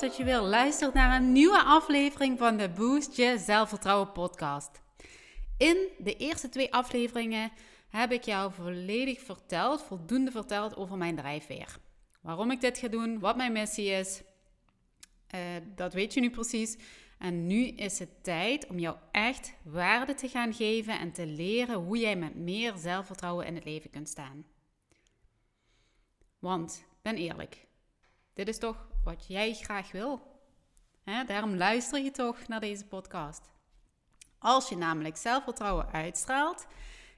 Dat je weer luistert naar een nieuwe aflevering van de Boost Je Zelfvertrouwen podcast. In de eerste twee afleveringen heb ik jou volledig verteld, voldoende verteld over mijn drijfveer. Waarom ik dit ga doen, wat mijn missie is, uh, dat weet je nu precies. En nu is het tijd om jou echt waarde te gaan geven en te leren hoe jij met meer zelfvertrouwen in het leven kunt staan. Want, ben eerlijk, dit is toch wat jij graag wil. daarom luister je toch naar deze podcast. Als je namelijk zelfvertrouwen uitstraalt,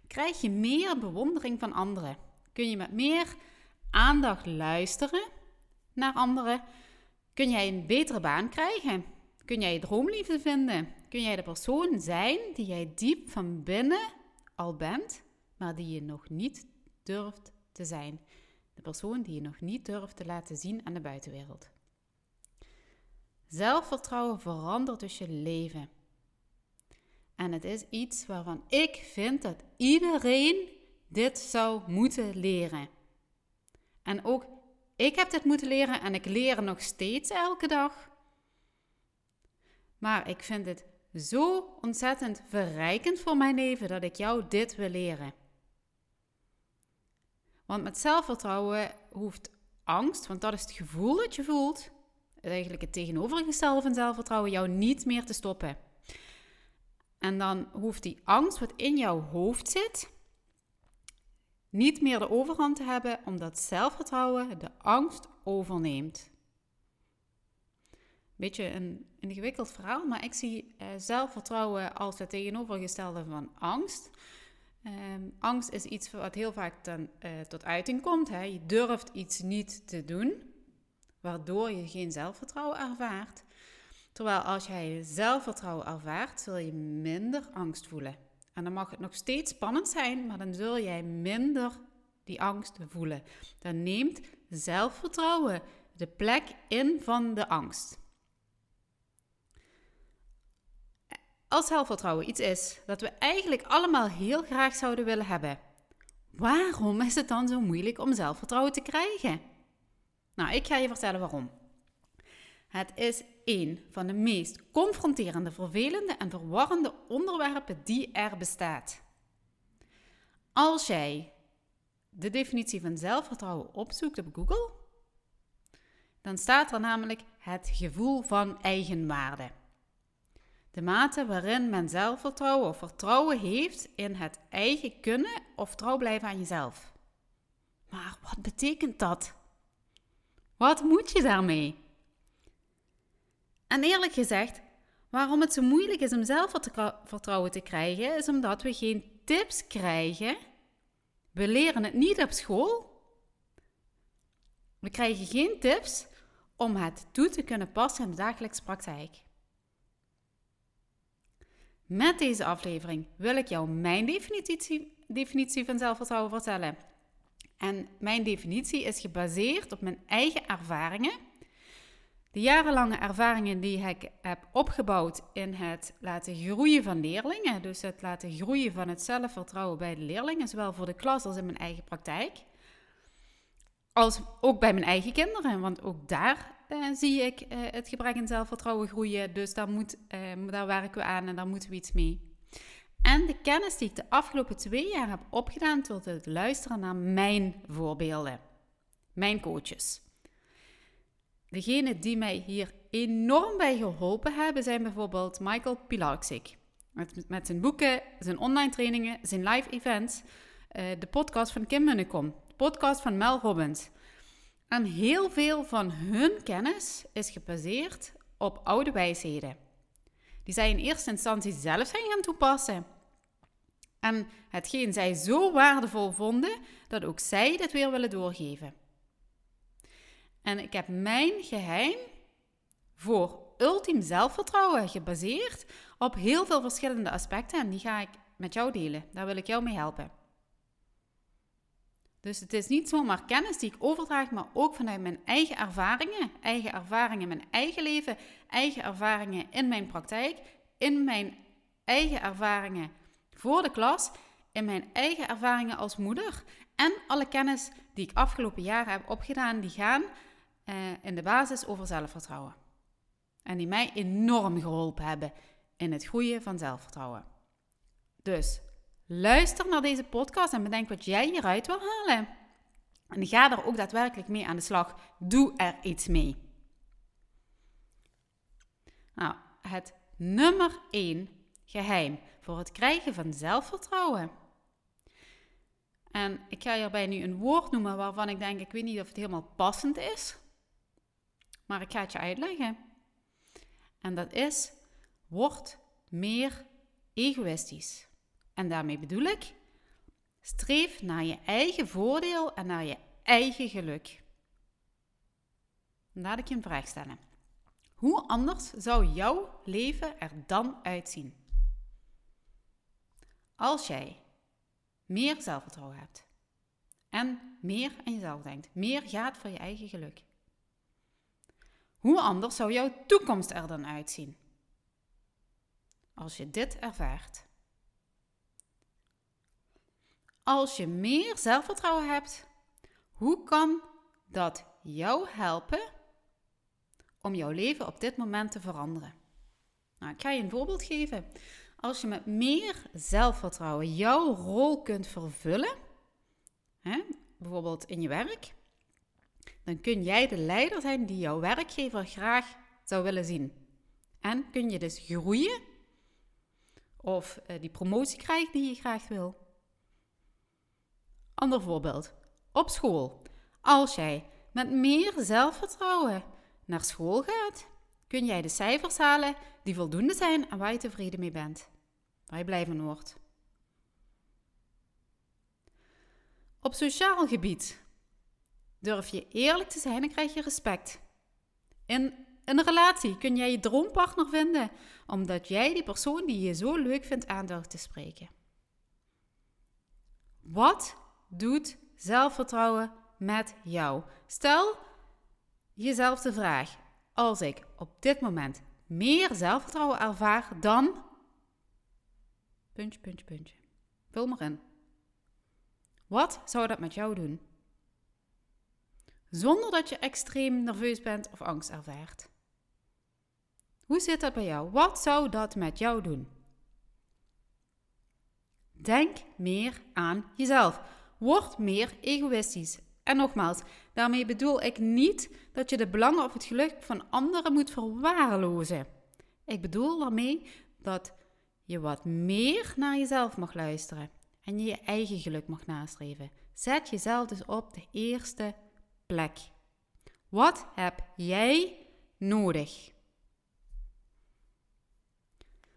krijg je meer bewondering van anderen. Kun je met meer aandacht luisteren naar anderen. Kun jij een betere baan krijgen? Kun jij je droomliefde vinden? Kun jij de persoon zijn die jij diep van binnen al bent, maar die je nog niet durft te zijn? De persoon die je nog niet durft te laten zien aan de buitenwereld. Zelfvertrouwen verandert dus je leven. En het is iets waarvan ik vind dat iedereen dit zou moeten leren. En ook ik heb dit moeten leren en ik leer nog steeds elke dag. Maar ik vind het zo ontzettend verrijkend voor mijn leven dat ik jou dit wil leren. Want met zelfvertrouwen hoeft angst, want dat is het gevoel dat je voelt, eigenlijk het tegenovergestelde van zelfvertrouwen, jou niet meer te stoppen. En dan hoeft die angst wat in jouw hoofd zit, niet meer de overhand te hebben, omdat zelfvertrouwen de angst overneemt. Beetje een ingewikkeld verhaal, maar ik zie eh, zelfvertrouwen als het tegenovergestelde van angst. Ehm, angst is iets wat heel vaak dan, uh, tot uiting komt. Hè. Je durft iets niet te doen waardoor je geen zelfvertrouwen ervaart. Terwijl als jij zelfvertrouwen ervaart, zul je minder angst voelen. En dan mag het nog steeds spannend zijn, maar dan zul jij minder die angst voelen. Dan neemt zelfvertrouwen de plek in van de angst. Als zelfvertrouwen iets is dat we eigenlijk allemaal heel graag zouden willen hebben, waarom is het dan zo moeilijk om zelfvertrouwen te krijgen? Nou, ik ga je vertellen waarom. Het is een van de meest confronterende, vervelende en verwarrende onderwerpen die er bestaat. Als jij de definitie van zelfvertrouwen opzoekt op Google, dan staat er namelijk het gevoel van eigenwaarde. De mate waarin men zelfvertrouwen of vertrouwen heeft in het eigen kunnen of trouw blijven aan jezelf. Maar wat betekent dat? Wat moet je daarmee? En eerlijk gezegd, waarom het zo moeilijk is om zelfvertrouwen te krijgen, is omdat we geen tips krijgen. We leren het niet op school. We krijgen geen tips om het toe te kunnen passen in de dagelijkse praktijk. Met deze aflevering wil ik jou mijn definitie, definitie van zelfvertrouwen vertellen. En mijn definitie is gebaseerd op mijn eigen ervaringen. De jarenlange ervaringen die ik heb opgebouwd in het laten groeien van leerlingen. Dus het laten groeien van het zelfvertrouwen bij de leerlingen, zowel voor de klas als in mijn eigen praktijk. Als ook bij mijn eigen kinderen, want ook daar eh, zie ik eh, het gebrek aan zelfvertrouwen groeien. Dus daar, moet, eh, daar werken we aan en daar moeten we iets mee. En de kennis die ik de afgelopen twee jaar heb opgedaan door te luisteren naar mijn voorbeelden, mijn coaches. Degenen die mij hier enorm bij geholpen hebben zijn bijvoorbeeld Michael Pilarczyk. Met, met zijn boeken, zijn online trainingen, zijn live events, uh, de podcast van Kim Munnekom, de podcast van Mel Robbins. En heel veel van hun kennis is gebaseerd op oude wijsheden. Die zij in eerste instantie zelf zijn gaan toepassen. En hetgeen zij zo waardevol vonden, dat ook zij dit weer willen doorgeven. En ik heb mijn geheim voor ultiem zelfvertrouwen gebaseerd op heel veel verschillende aspecten. En die ga ik met jou delen. Daar wil ik jou mee helpen. Dus het is niet zomaar kennis die ik overdraag, maar ook vanuit mijn eigen ervaringen. Eigen ervaringen in mijn eigen leven, eigen ervaringen in mijn praktijk, in mijn eigen ervaringen voor de klas, in mijn eigen ervaringen als moeder. En alle kennis die ik afgelopen jaren heb opgedaan, die gaan uh, in de basis over zelfvertrouwen. En die mij enorm geholpen hebben in het groeien van zelfvertrouwen. Dus luister naar deze podcast en bedenk wat jij hieruit wil halen. En ga er ook daadwerkelijk mee aan de slag. Doe er iets mee. Nou, het nummer 1 geheim voor het krijgen van zelfvertrouwen. En ik ga hierbij nu een woord noemen waarvan ik denk, ik weet niet of het helemaal passend is. Maar ik ga het je uitleggen. En dat is, word meer egoïstisch. En daarmee bedoel ik, streef naar je eigen voordeel en naar je eigen geluk. laat ik je een vraag stellen. Hoe anders zou jouw leven er dan uitzien? Als jij meer zelfvertrouwen hebt en meer aan jezelf denkt, meer gaat voor je eigen geluk. Hoe anders zou jouw toekomst er dan uitzien? Als je dit ervaart. Als je meer zelfvertrouwen hebt, hoe kan dat jou helpen om jouw leven op dit moment te veranderen? Nou, ik ga je een voorbeeld geven. Als je met meer zelfvertrouwen jouw rol kunt vervullen, hè, bijvoorbeeld in je werk, dan kun jij de leider zijn die jouw werkgever graag zou willen zien. En kun je dus groeien of uh, die promotie krijgen die je graag wil. Ander voorbeeld. Op school. Als jij met meer zelfvertrouwen naar school gaat, kun jij de cijfers halen die voldoende zijn en waar je tevreden mee bent. Waar je blij van wordt. Op sociaal gebied. Durf je eerlijk te zijn, dan krijg je respect. In een relatie kun jij je droompartner vinden, omdat jij die persoon die je zo leuk vindt aan durft te spreken. Wat doet zelfvertrouwen met jou? Stel jezelf de vraag: als ik op dit moment meer zelfvertrouwen ervaar dan. Puntje, puntje, puntje. Vul maar in. Wat zou dat met jou doen? Zonder dat je extreem nerveus bent of angst ervaart. Hoe zit dat bij jou? Wat zou dat met jou doen? Denk meer aan jezelf. Word meer egoïstisch. En nogmaals, daarmee bedoel ik niet dat je de belangen of het geluk van anderen moet verwaarlozen. Ik bedoel daarmee dat je wat meer naar jezelf mag luisteren en je je eigen geluk mag nastreven. Zet jezelf dus op de eerste plek. Wat heb jij nodig?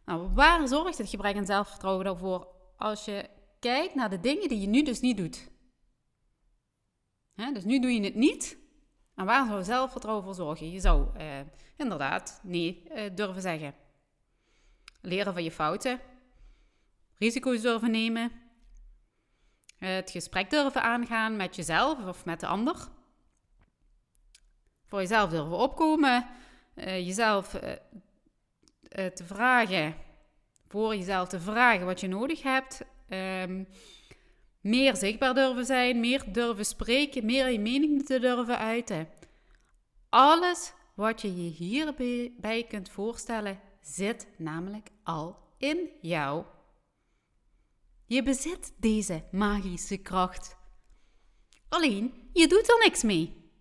Nou, waar zorgt het gebrek aan zelfvertrouwen dan voor als je kijkt naar de dingen die je nu dus niet doet? dus nu doe je het niet. En waar zou zelfvertrouwen voor zorgen? Je zou eh, inderdaad nee eh, durven zeggen. Leren van je fouten. Risico's durven nemen. Het gesprek durven aangaan met jezelf of met de ander. Voor jezelf durven opkomen. Uh, jezelf uh, te vragen. Voor jezelf te vragen wat je nodig hebt. Um, meer zichtbaar durven zijn, meer durven spreken, meer je mening te durven uiten. Alles wat je je hierbij kunt voorstellen, zit namelijk al in jou. Je bezit deze magische kracht. Alleen, je doet er niks mee.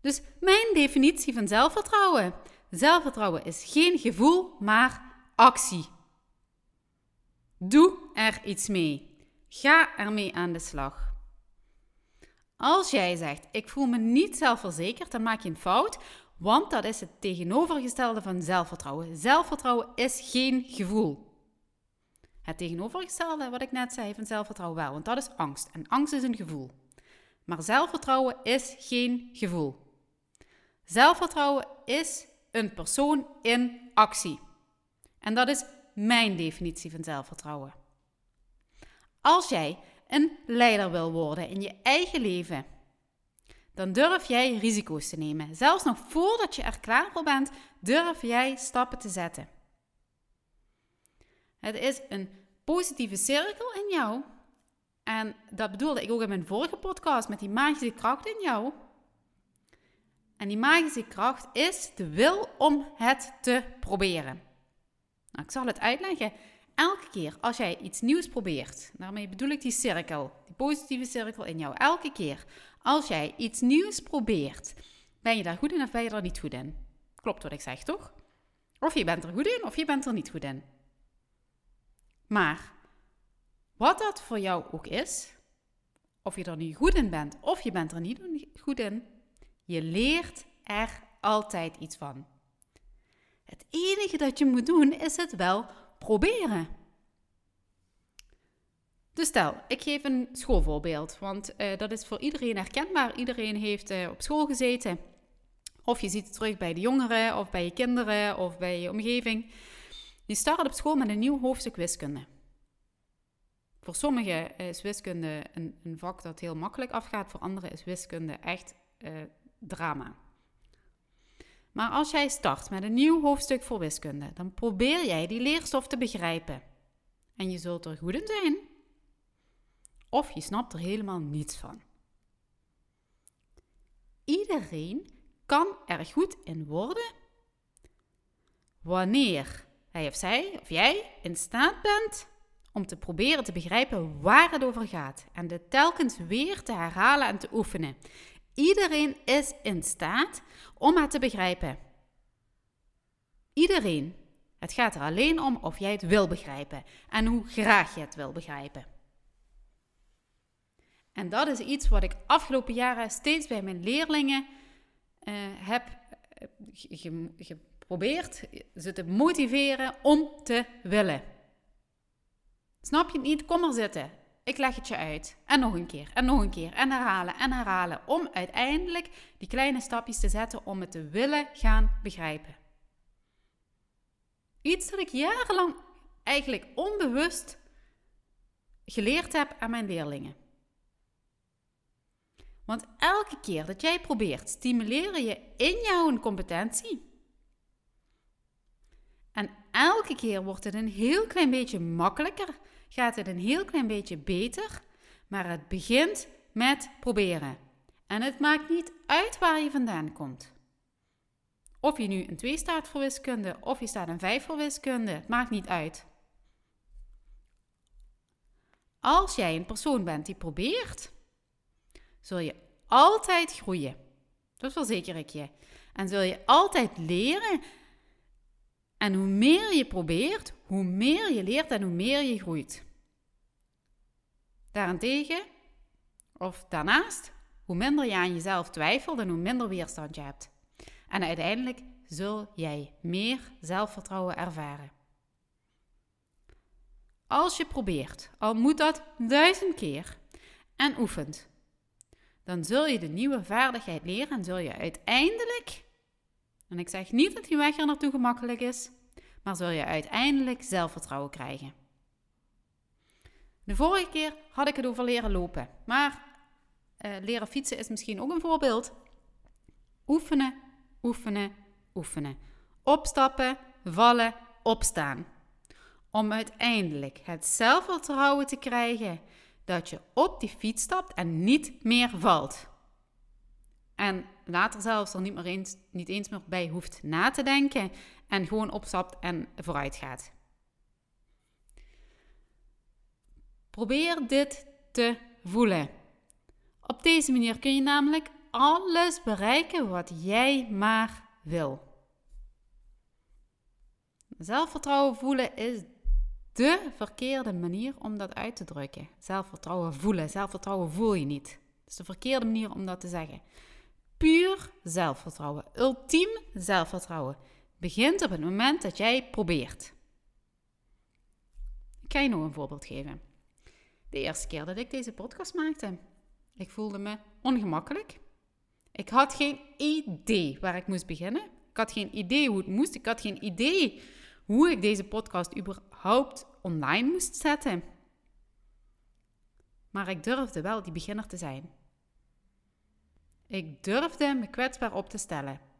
Dus mijn definitie van zelfvertrouwen. Zelfvertrouwen is geen gevoel, maar actie. Doe er iets mee. Ga ermee aan de slag. Als jij zegt, ik voel me niet zelfverzekerd, dan maak je een fout, want dat is het tegenovergestelde van zelfvertrouwen. Zelfvertrouwen is geen gevoel. Het tegenovergestelde, wat ik net zei, van zelfvertrouwen wel, want dat is angst. En angst is een gevoel. Maar zelfvertrouwen is geen gevoel. Zelfvertrouwen is een persoon in actie. En dat is mijn definitie van zelfvertrouwen. Als jij een leider wil worden in je eigen leven, dan durf jij risico's te nemen. Zelfs nog voordat je er klaar voor bent, durf jij stappen te zetten. Het is een positieve cirkel in jou. En dat bedoelde ik ook in mijn vorige podcast met die magische kracht in jou. En die magische kracht is de wil om het te proberen. Nou, ik zal het uitleggen. Elke keer als jij iets nieuws probeert, daarmee bedoel ik die cirkel, die positieve cirkel in jou. Elke keer als jij iets nieuws probeert, ben je daar goed in of ben je er niet goed in? Klopt wat ik zeg, toch? Of je bent er goed in of je bent er niet goed in. Maar wat dat voor jou ook is, of je er nu goed in bent of je bent er niet goed in, je leert er altijd iets van. Het enige dat je moet doen is het wel proberen. Dus stel, ik geef een schoolvoorbeeld, want uh, dat is voor iedereen herkenbaar. Iedereen heeft uh, op school gezeten. Of je ziet het terug bij de jongeren, of bij je kinderen, of bij je omgeving. Die starten op school met een nieuw hoofdstuk wiskunde. Voor sommigen is wiskunde een, een vak dat heel makkelijk afgaat, voor anderen is wiskunde echt drama. Maar als jij start met een nieuw hoofdstuk voor wiskunde, dan probeer jij die leerstof te begrijpen. En je zult er goed in zijn, of je snapt er helemaal niets van. Iedereen kan er goed in worden wanneer hij of zij of jij in staat bent om te proberen te begrijpen waar het over gaat en dit telkens weer te herhalen en te oefenen. Iedereen is in staat om het te begrijpen. Iedereen. Het gaat er alleen om of jij het wil begrijpen en hoe graag je het wil begrijpen. En dat is iets wat ik afgelopen jaren steeds bij mijn leerlingen uh, heb eh, geprobeerd ze te motiveren om te willen. Snap je het niet? Kom maar zitten. Ik leg het je uit. En nog een keer, en nog een keer, en herhalen, en herhalen. Om uiteindelijk die kleine stapjes te zetten om het te willen gaan begrijpen. Iets dat ik jarenlang eigenlijk onbewust geleerd heb aan mijn leerlingen. Want elke keer dat jij probeert, stimuleer je in jou een competentie. En elke keer wordt het een heel klein beetje makkelijker gaat het een heel klein beetje beter, maar het begint met proberen. En het maakt niet uit waar je vandaan komt. Of je nu een 2 staat voor wiskunde of je staat een 5 voor wiskunde, het maakt niet uit. Als jij een persoon bent die probeert, zul je altijd groeien. Dat verzeker ik je. En zul je altijd leren. En hoe meer je probeert, hoe meer je leert en hoe meer je groeit. Daarentegen, of daarnaast, hoe minder je aan jezelf twijfelt en hoe minder weerstand je hebt. En uiteindelijk zul jij meer zelfvertrouwen ervaren. Als je probeert, al moet dat duizend keer, en oefent, dan zul je de nieuwe vaardigheid leren en zul je uiteindelijk, en ik zeg niet dat die weg er naartoe gemakkelijk is, maar zul je uiteindelijk zelfvertrouwen krijgen. De vorige keer had ik het over leren lopen, maar uh, leren fietsen is misschien ook een voorbeeld. Oefenen, oefenen, oefenen. Opstappen, vallen, opstaan. Om uiteindelijk het zelfvertrouwen te krijgen dat je op die fiets stapt en niet meer valt. En later zelfs er niet, meer niet eens meer bij hoeft na te denken en gewoon opstapt en vooruit gaat. Probeer dit te voelen. Op deze manier kun je namelijk alles bereiken wat jij maar wil. Zelfvertrouwen voelen is de verkeerde manier om dat uit te drukken. Zelfvertrouwen voelen. Zelfvertrouwen voel je niet. Dat is de verkeerde manier om dat te zeggen. Puur zelfvertrouwen. Ultiem zelfvertrouwen. Begint op het moment dat jij probeert. Ik ga je nog een voorbeeld geven. De eerste keer dat ik deze podcast maakte, ik voelde me ongemakkelijk. Ik had geen idee waar ik moest beginnen. Ik had geen idee hoe het moest. Ik had geen idee hoe ik deze podcast überhaupt online moest zetten. Maar ik durfde wel die beginner te zijn. Ik durfde me kwetsbaar op te stellen.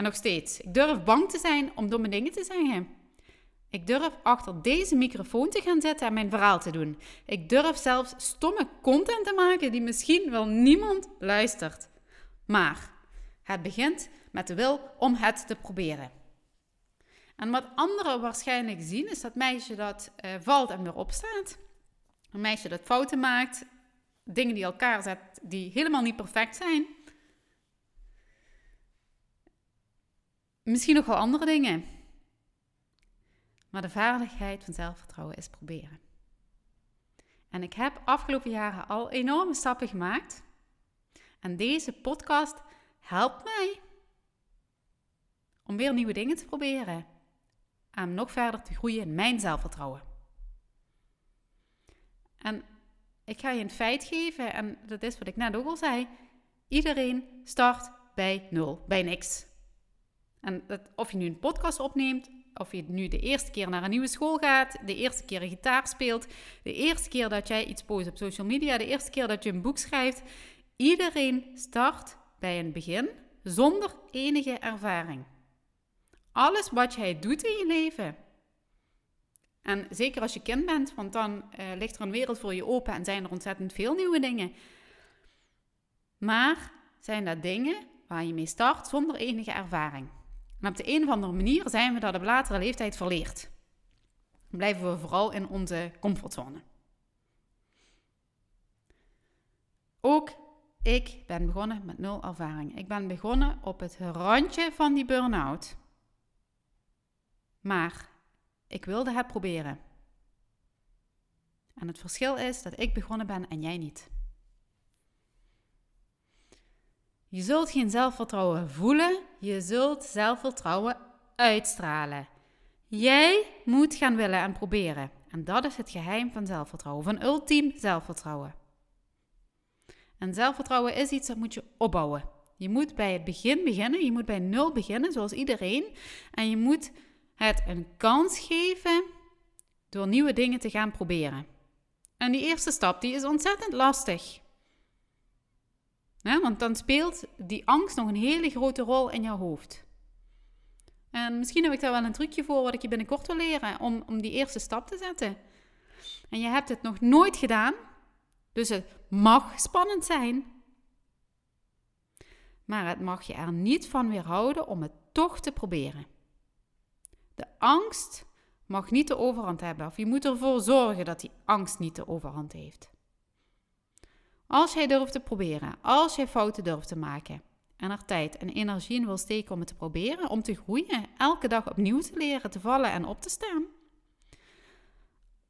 En nog steeds, ik durf bang te zijn om domme dingen te zeggen. Ik durf achter deze microfoon te gaan zitten en mijn verhaal te doen. Ik durf zelfs stomme content te maken die misschien wel niemand luistert. Maar het begint met de wil om het te proberen. En wat anderen waarschijnlijk zien, is dat meisje dat uh, valt en weer opstaat. Een meisje dat fouten maakt, dingen die elkaar zet die helemaal niet perfect zijn. Misschien nog wel andere dingen. Maar de vaardigheid van zelfvertrouwen is proberen. En ik heb afgelopen jaren al enorme stappen gemaakt. En deze podcast helpt mij om weer nieuwe dingen te proberen aan nog verder te groeien in mijn zelfvertrouwen. En ik ga je een feit geven, en dat is wat ik net ook al zei. Iedereen start bij nul, bij niks. En dat, of je nu een podcast opneemt, of je nu de eerste keer naar een nieuwe school gaat, de eerste keer een gitaar speelt, de eerste keer dat jij iets post op social media, de eerste keer dat je een boek schrijft. Iedereen start bij een begin zonder enige ervaring. Alles wat jij doet in je leven. En zeker als je kind bent, want dan uh, ligt er een wereld voor je open en zijn er ontzettend veel nieuwe dingen. Maar zijn dat dingen waar je mee start zonder enige ervaring. En op de een of andere manier zijn we dat op latere leeftijd verleerd. Dan blijven we vooral in onze comfortzone. Ook ik ben begonnen met nul ervaring. Ik ben begonnen op het randje van die burn-out. Maar ik wilde het proberen. En het verschil is dat ik begonnen ben en jij niet. Je zult geen zelfvertrouwen voelen, je zult zelfvertrouwen uitstralen. Jij moet gaan willen en proberen. En dat is het geheim van zelfvertrouwen, van ultiem zelfvertrouwen. En zelfvertrouwen is iets dat moet je opbouwen. Je moet bij het begin beginnen, je moet bij nul beginnen, zoals iedereen. En je moet het een kans geven door nieuwe dingen te gaan proberen. En die eerste stap die is ontzettend lastig. Want dan speelt die angst nog een hele grote rol in jouw hoofd. En misschien heb ik daar wel een trucje voor wat ik je binnenkort wil leren om, om die eerste stap te zetten. En je hebt het nog nooit gedaan, dus het mag spannend zijn. Maar het mag je er niet van weerhouden om het toch te proberen. De angst mag niet de overhand hebben, of je moet ervoor zorgen dat die angst niet de overhand heeft. Als jij durft te proberen, als jij fouten durft te maken en er tijd en energie in wil steken om het te proberen, om te groeien, elke dag opnieuw te leren, te vallen en op te staan.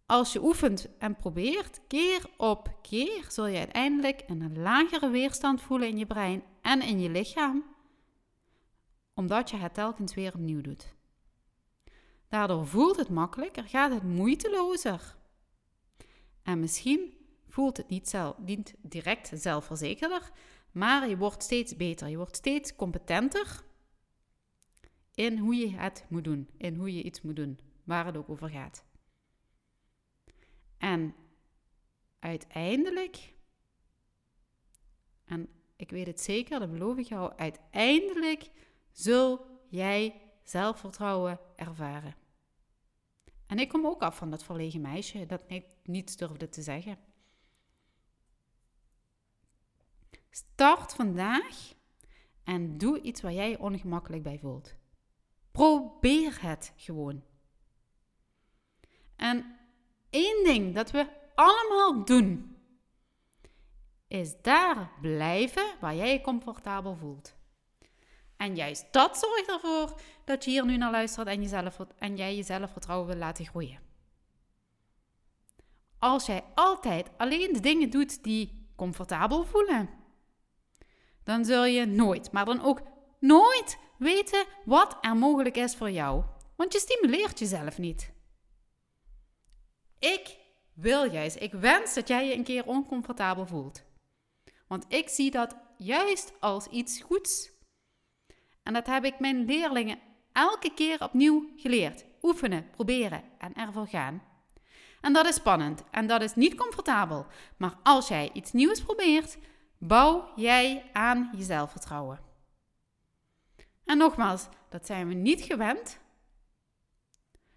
Als je oefent en probeert, keer op keer, zul je uiteindelijk een lagere weerstand voelen in je brein en in je lichaam, omdat je het telkens weer opnieuw doet. Daardoor voelt het makkelijker, gaat het moeitelozer. En misschien voelt het niet, zelf, niet direct zelfverzekerder, maar je wordt steeds beter. Je wordt steeds competenter in hoe je het moet doen, in hoe je iets moet doen, waar het ook over gaat. En uiteindelijk, en ik weet het zeker, dat beloof ik jou, uiteindelijk zul jij zelfvertrouwen ervaren. En ik kom ook af van dat verlegen meisje dat niets durfde te zeggen. Start vandaag en doe iets waar jij je ongemakkelijk bij voelt. Probeer het gewoon. En één ding dat we allemaal doen, is daar blijven waar jij je comfortabel voelt. En juist dat zorgt ervoor dat je hier nu naar luistert en, jezelf, en jij je zelfvertrouwen wil laten groeien. Als jij altijd alleen de dingen doet die comfortabel voelen, dan zul je nooit, maar dan ook nooit weten wat er mogelijk is voor jou. Want je stimuleert jezelf niet. Ik wil juist, ik wens dat jij je een keer oncomfortabel voelt. Want ik zie dat juist als iets goeds. En dat heb ik mijn leerlingen elke keer opnieuw geleerd. Oefenen, proberen en ervoor gaan. En dat is spannend en dat is niet comfortabel. Maar als jij iets nieuws probeert, bouw jij aan je zelfvertrouwen. En nogmaals, dat zijn we niet gewend.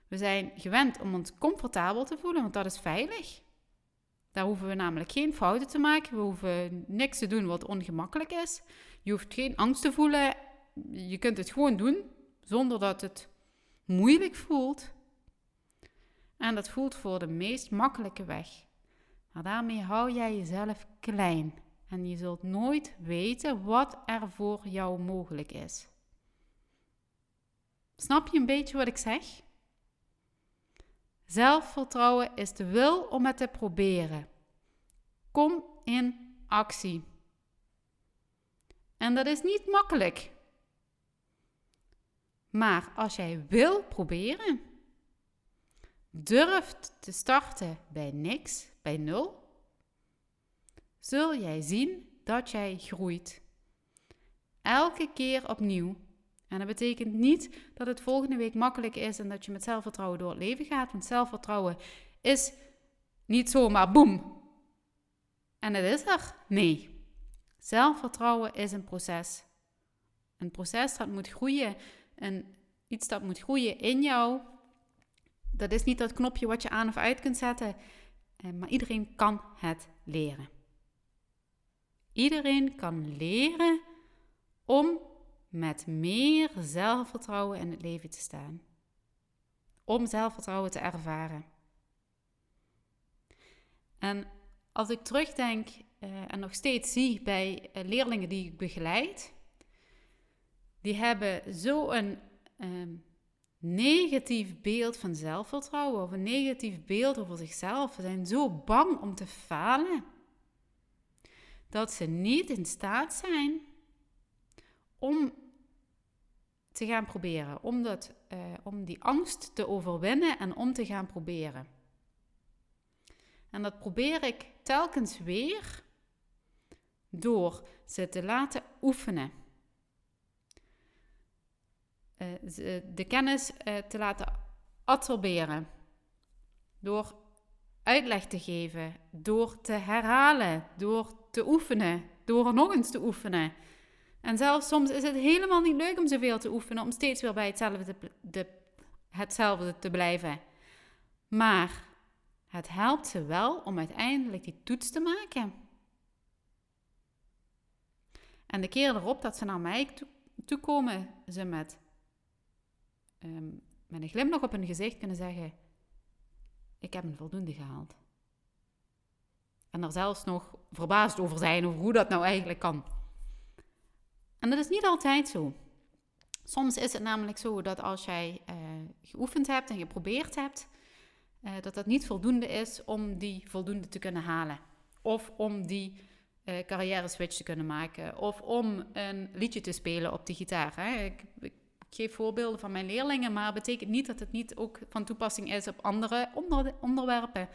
We zijn gewend om ons comfortabel te voelen, want dat is veilig. Daar hoeven we namelijk geen fouten te maken. We hoeven niks te doen wat ongemakkelijk is. Je hoeft geen angst te voelen. Je kunt het gewoon doen zonder dat het moeilijk voelt. En dat voelt voor de meest makkelijke weg. Maar daarmee hou jij jezelf klein. En je zult nooit weten wat er voor jou mogelijk is. Snap je een beetje wat ik zeg? Zelfvertrouwen is de wil om het te proberen. Kom in actie. En dat is niet makkelijk. Maar als jij wil proberen, durft te starten bij niks, bij nul, zul jij zien dat jij groeit. Elke keer opnieuw. En dat betekent niet dat het volgende week makkelijk is en dat je met zelfvertrouwen door het leven gaat. Want zelfvertrouwen is niet zomaar boem. En het is er. Nee. Zelfvertrouwen is een proces. Een proces dat moet groeien. En iets dat moet groeien in jou. Dat is niet dat knopje wat je aan of uit kunt zetten. Eh, maar iedereen kan het leren. Iedereen kan leren om met meer zelfvertrouwen in het leven te staan. Om zelfvertrouwen te ervaren. En als ik terugdenk uh, en nog steeds zie bij uh, leerlingen die ik begeleid, die hebben zo'n um, negatief beeld van zelfvertrouwen of een negatief beeld over zichzelf. Ze zijn zo bang om te falen dat ze niet in staat zijn om te gaan proberen. Om, dat, uh, om die angst te overwinnen en om te gaan proberen. En dat probeer ik telkens weer door ze te laten oefenen. Uh, de kennis uh, te laten absorberen. Door uitleg te geven, door te herhalen, door te oefenen, door nog eens te oefenen. En zelfs soms is het helemaal niet leuk om zoveel te oefenen, om steeds weer bij hetzelfde, de, hetzelfde te blijven. Maar het helpt ze wel om uiteindelijk die toets te maken. En de keer erop dat ze naar mij toe, komen, ze met, um, met een glimlach op hun gezicht kunnen zeggen: Ik heb een voldoende gehaald. En er zelfs nog verbaasd over zijn over hoe dat nou eigenlijk kan. En dat is niet altijd zo. Soms is het namelijk zo dat als jij uh, geoefend hebt en geprobeerd hebt, uh, dat dat niet voldoende is om die voldoende te kunnen halen. Of om die uh, carrière switch te kunnen maken. Of om een liedje te spelen op de gitaar. Hè. Ik, geef voorbeelden van mijn leerlingen, maar betekent niet dat het niet ook van toepassing is op andere onder, onderwerpen.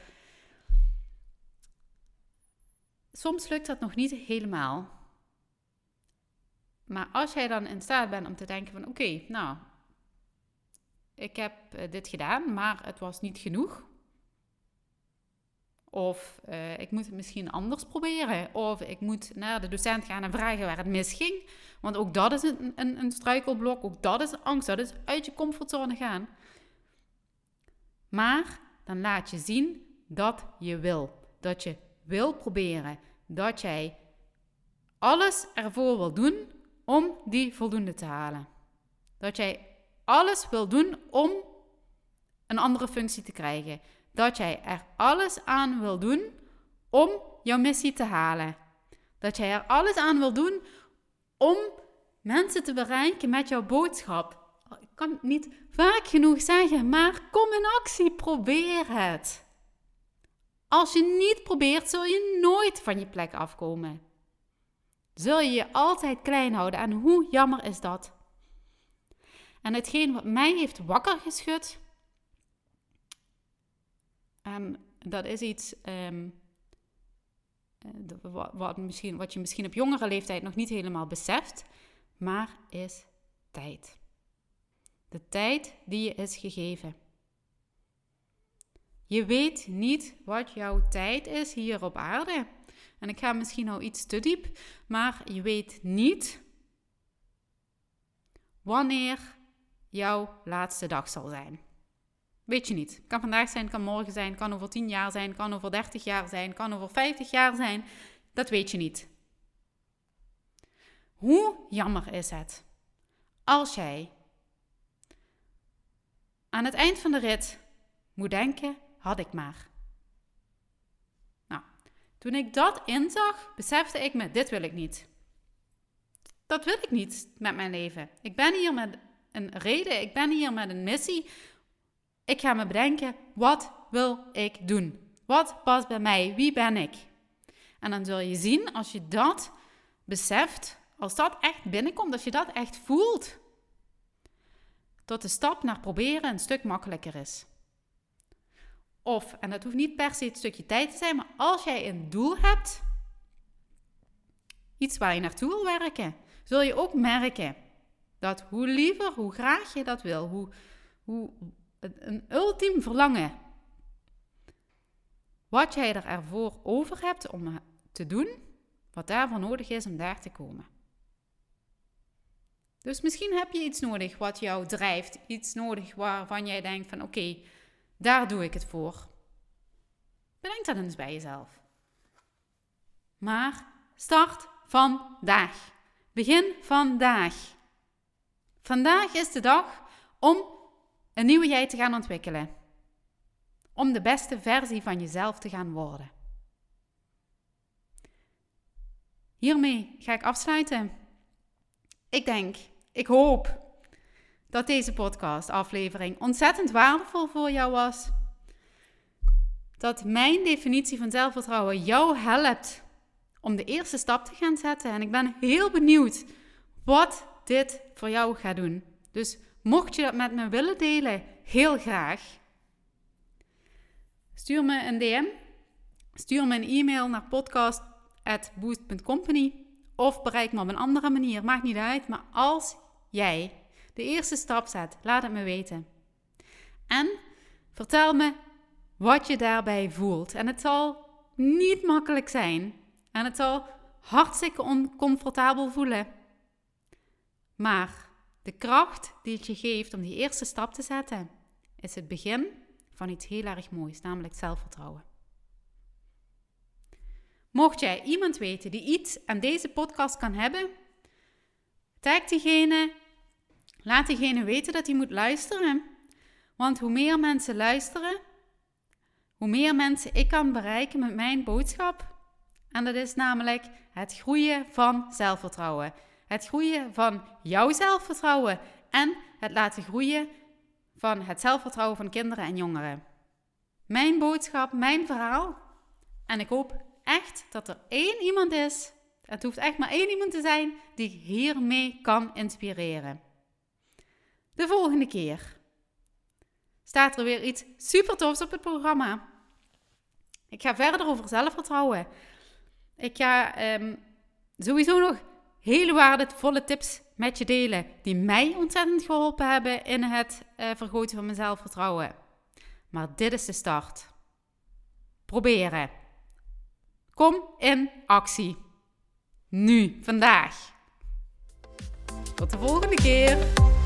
Soms lukt dat nog niet helemaal. Maar als jij dan in staat bent om te denken van oké, nou, ik heb eh, dit gedaan, maar het was niet genoeg. Of uh, ik moet het misschien anders proberen. Of ik moet naar de docent gaan en vragen waar het misging. Want ook dat is een, een, een struikelblok. Ook dat is angst. Dat is uit je comfortzone gaan. Maar dan laat je zien dat je wil. Dat je wil proberen. Dat jij alles ervoor wil doen om die voldoende te halen. Dat jij alles wil doen om een andere functie te krijgen. dat jij er alles aan wil doen om jouw missie te halen. Dat jij er alles aan wil doen om mensen te bereiken met jouw boodschap. Ik kan het niet vaak genoeg zeggen, maar kom in actie, probeer het. Als je niet probeert, zul je nooit van je plek afkomen. Zul je je altijd klein houden en hoe jammer is dat? En hetgeen wat mij heeft wakker geschud, en dat is iets um, wat, misschien, wat je misschien op jongere leeftijd nog niet helemaal beseft, maar is tijd. De tijd die je is gegeven. Je weet niet wat jouw tijd is hier op aarde. En ik ga misschien al iets te diep, maar je weet niet wanneer jouw laatste dag zal zijn. Weet je niet. Kan vandaag zijn, kan morgen zijn, kan over 10 jaar zijn, kan over 30 jaar zijn, kan over 50 jaar zijn. Dat weet je niet. Hoe jammer is het als jij aan het eind van de rit moet denken: had ik maar. Nou, toen ik dat inzag, besefte ik me: dit wil ik niet. Dat wil ik niet met mijn leven. Ik ben hier met een reden, ik ben hier met een missie. Ik ga me bedenken: wat wil ik doen? Wat past bij mij? Wie ben ik? En dan zul je zien, als je dat beseft, als dat echt binnenkomt, als je dat echt voelt, dat de stap naar proberen een stuk makkelijker is. Of, en dat hoeft niet per se het stukje tijd te zijn, maar als jij een doel hebt, iets waar je naartoe wil werken, zul je ook merken dat hoe liever, hoe graag je dat wil, hoe, hoe een ultiem verlangen, wat jij er ervoor over hebt om te doen, wat daarvoor nodig is om daar te komen. Dus misschien heb je iets nodig wat jou drijft, iets nodig waarvan jij denkt van oké, daar doe ik het voor. Bedenk dat eens bij jezelf. Maar start vandaag. Begin vandaag. Vandaag is de dag om een nieuwe jij te gaan ontwikkelen. Om de beste versie van jezelf te gaan worden. Hiermee ga ik afsluiten. Ik denk, ik hoop dat deze podcast-aflevering ontzettend waardevol voor jou was. Dat mijn definitie van zelfvertrouwen jou helpt om de eerste stap te gaan zetten. En ik ben heel benieuwd wat dit voor jou gaat doen. Dus mocht je dat met me willen delen, heel graag. Stuur me een DM. Stuur me een e-mail naar podcast.boost.company of bereik me op een andere manier. Maakt niet uit. Maar als jij de eerste stap zet, laat het me weten. En vertel me wat je daarbij voelt. En het zal niet makkelijk zijn. En het zal hartstikke oncomfortabel voelen. Maar de kracht die het je geeft om die eerste stap te zetten, is het begin van iets heel erg moois, namelijk zelfvertrouwen. Mocht jij iemand weten die iets aan deze podcast kan hebben, tag diegene, laat diegene weten dat hij moet luisteren. Want hoe meer mensen luisteren, hoe meer mensen ik kan bereiken met mijn boodschap. En dat is namelijk het groeien van zelfvertrouwen. Het groeien van jouw zelfvertrouwen en het laten groeien van het zelfvertrouwen van kinderen en jongeren. Mijn boodschap, mijn verhaal. En ik hoop echt dat er één iemand is, het hoeft echt maar één iemand te zijn, die hiermee kan inspireren. De volgende keer staat er weer iets super tofs op het programma. Ik ga verder over zelfvertrouwen. Ik ga um, sowieso nog hele waardevolle tips met je delen die mij ontzettend geholpen hebben in het uh, vergroten van mijn zelfvertrouwen. Maar dit is de start. Proberen. Kom in actie. Nu, vandaag. Tot de volgende keer.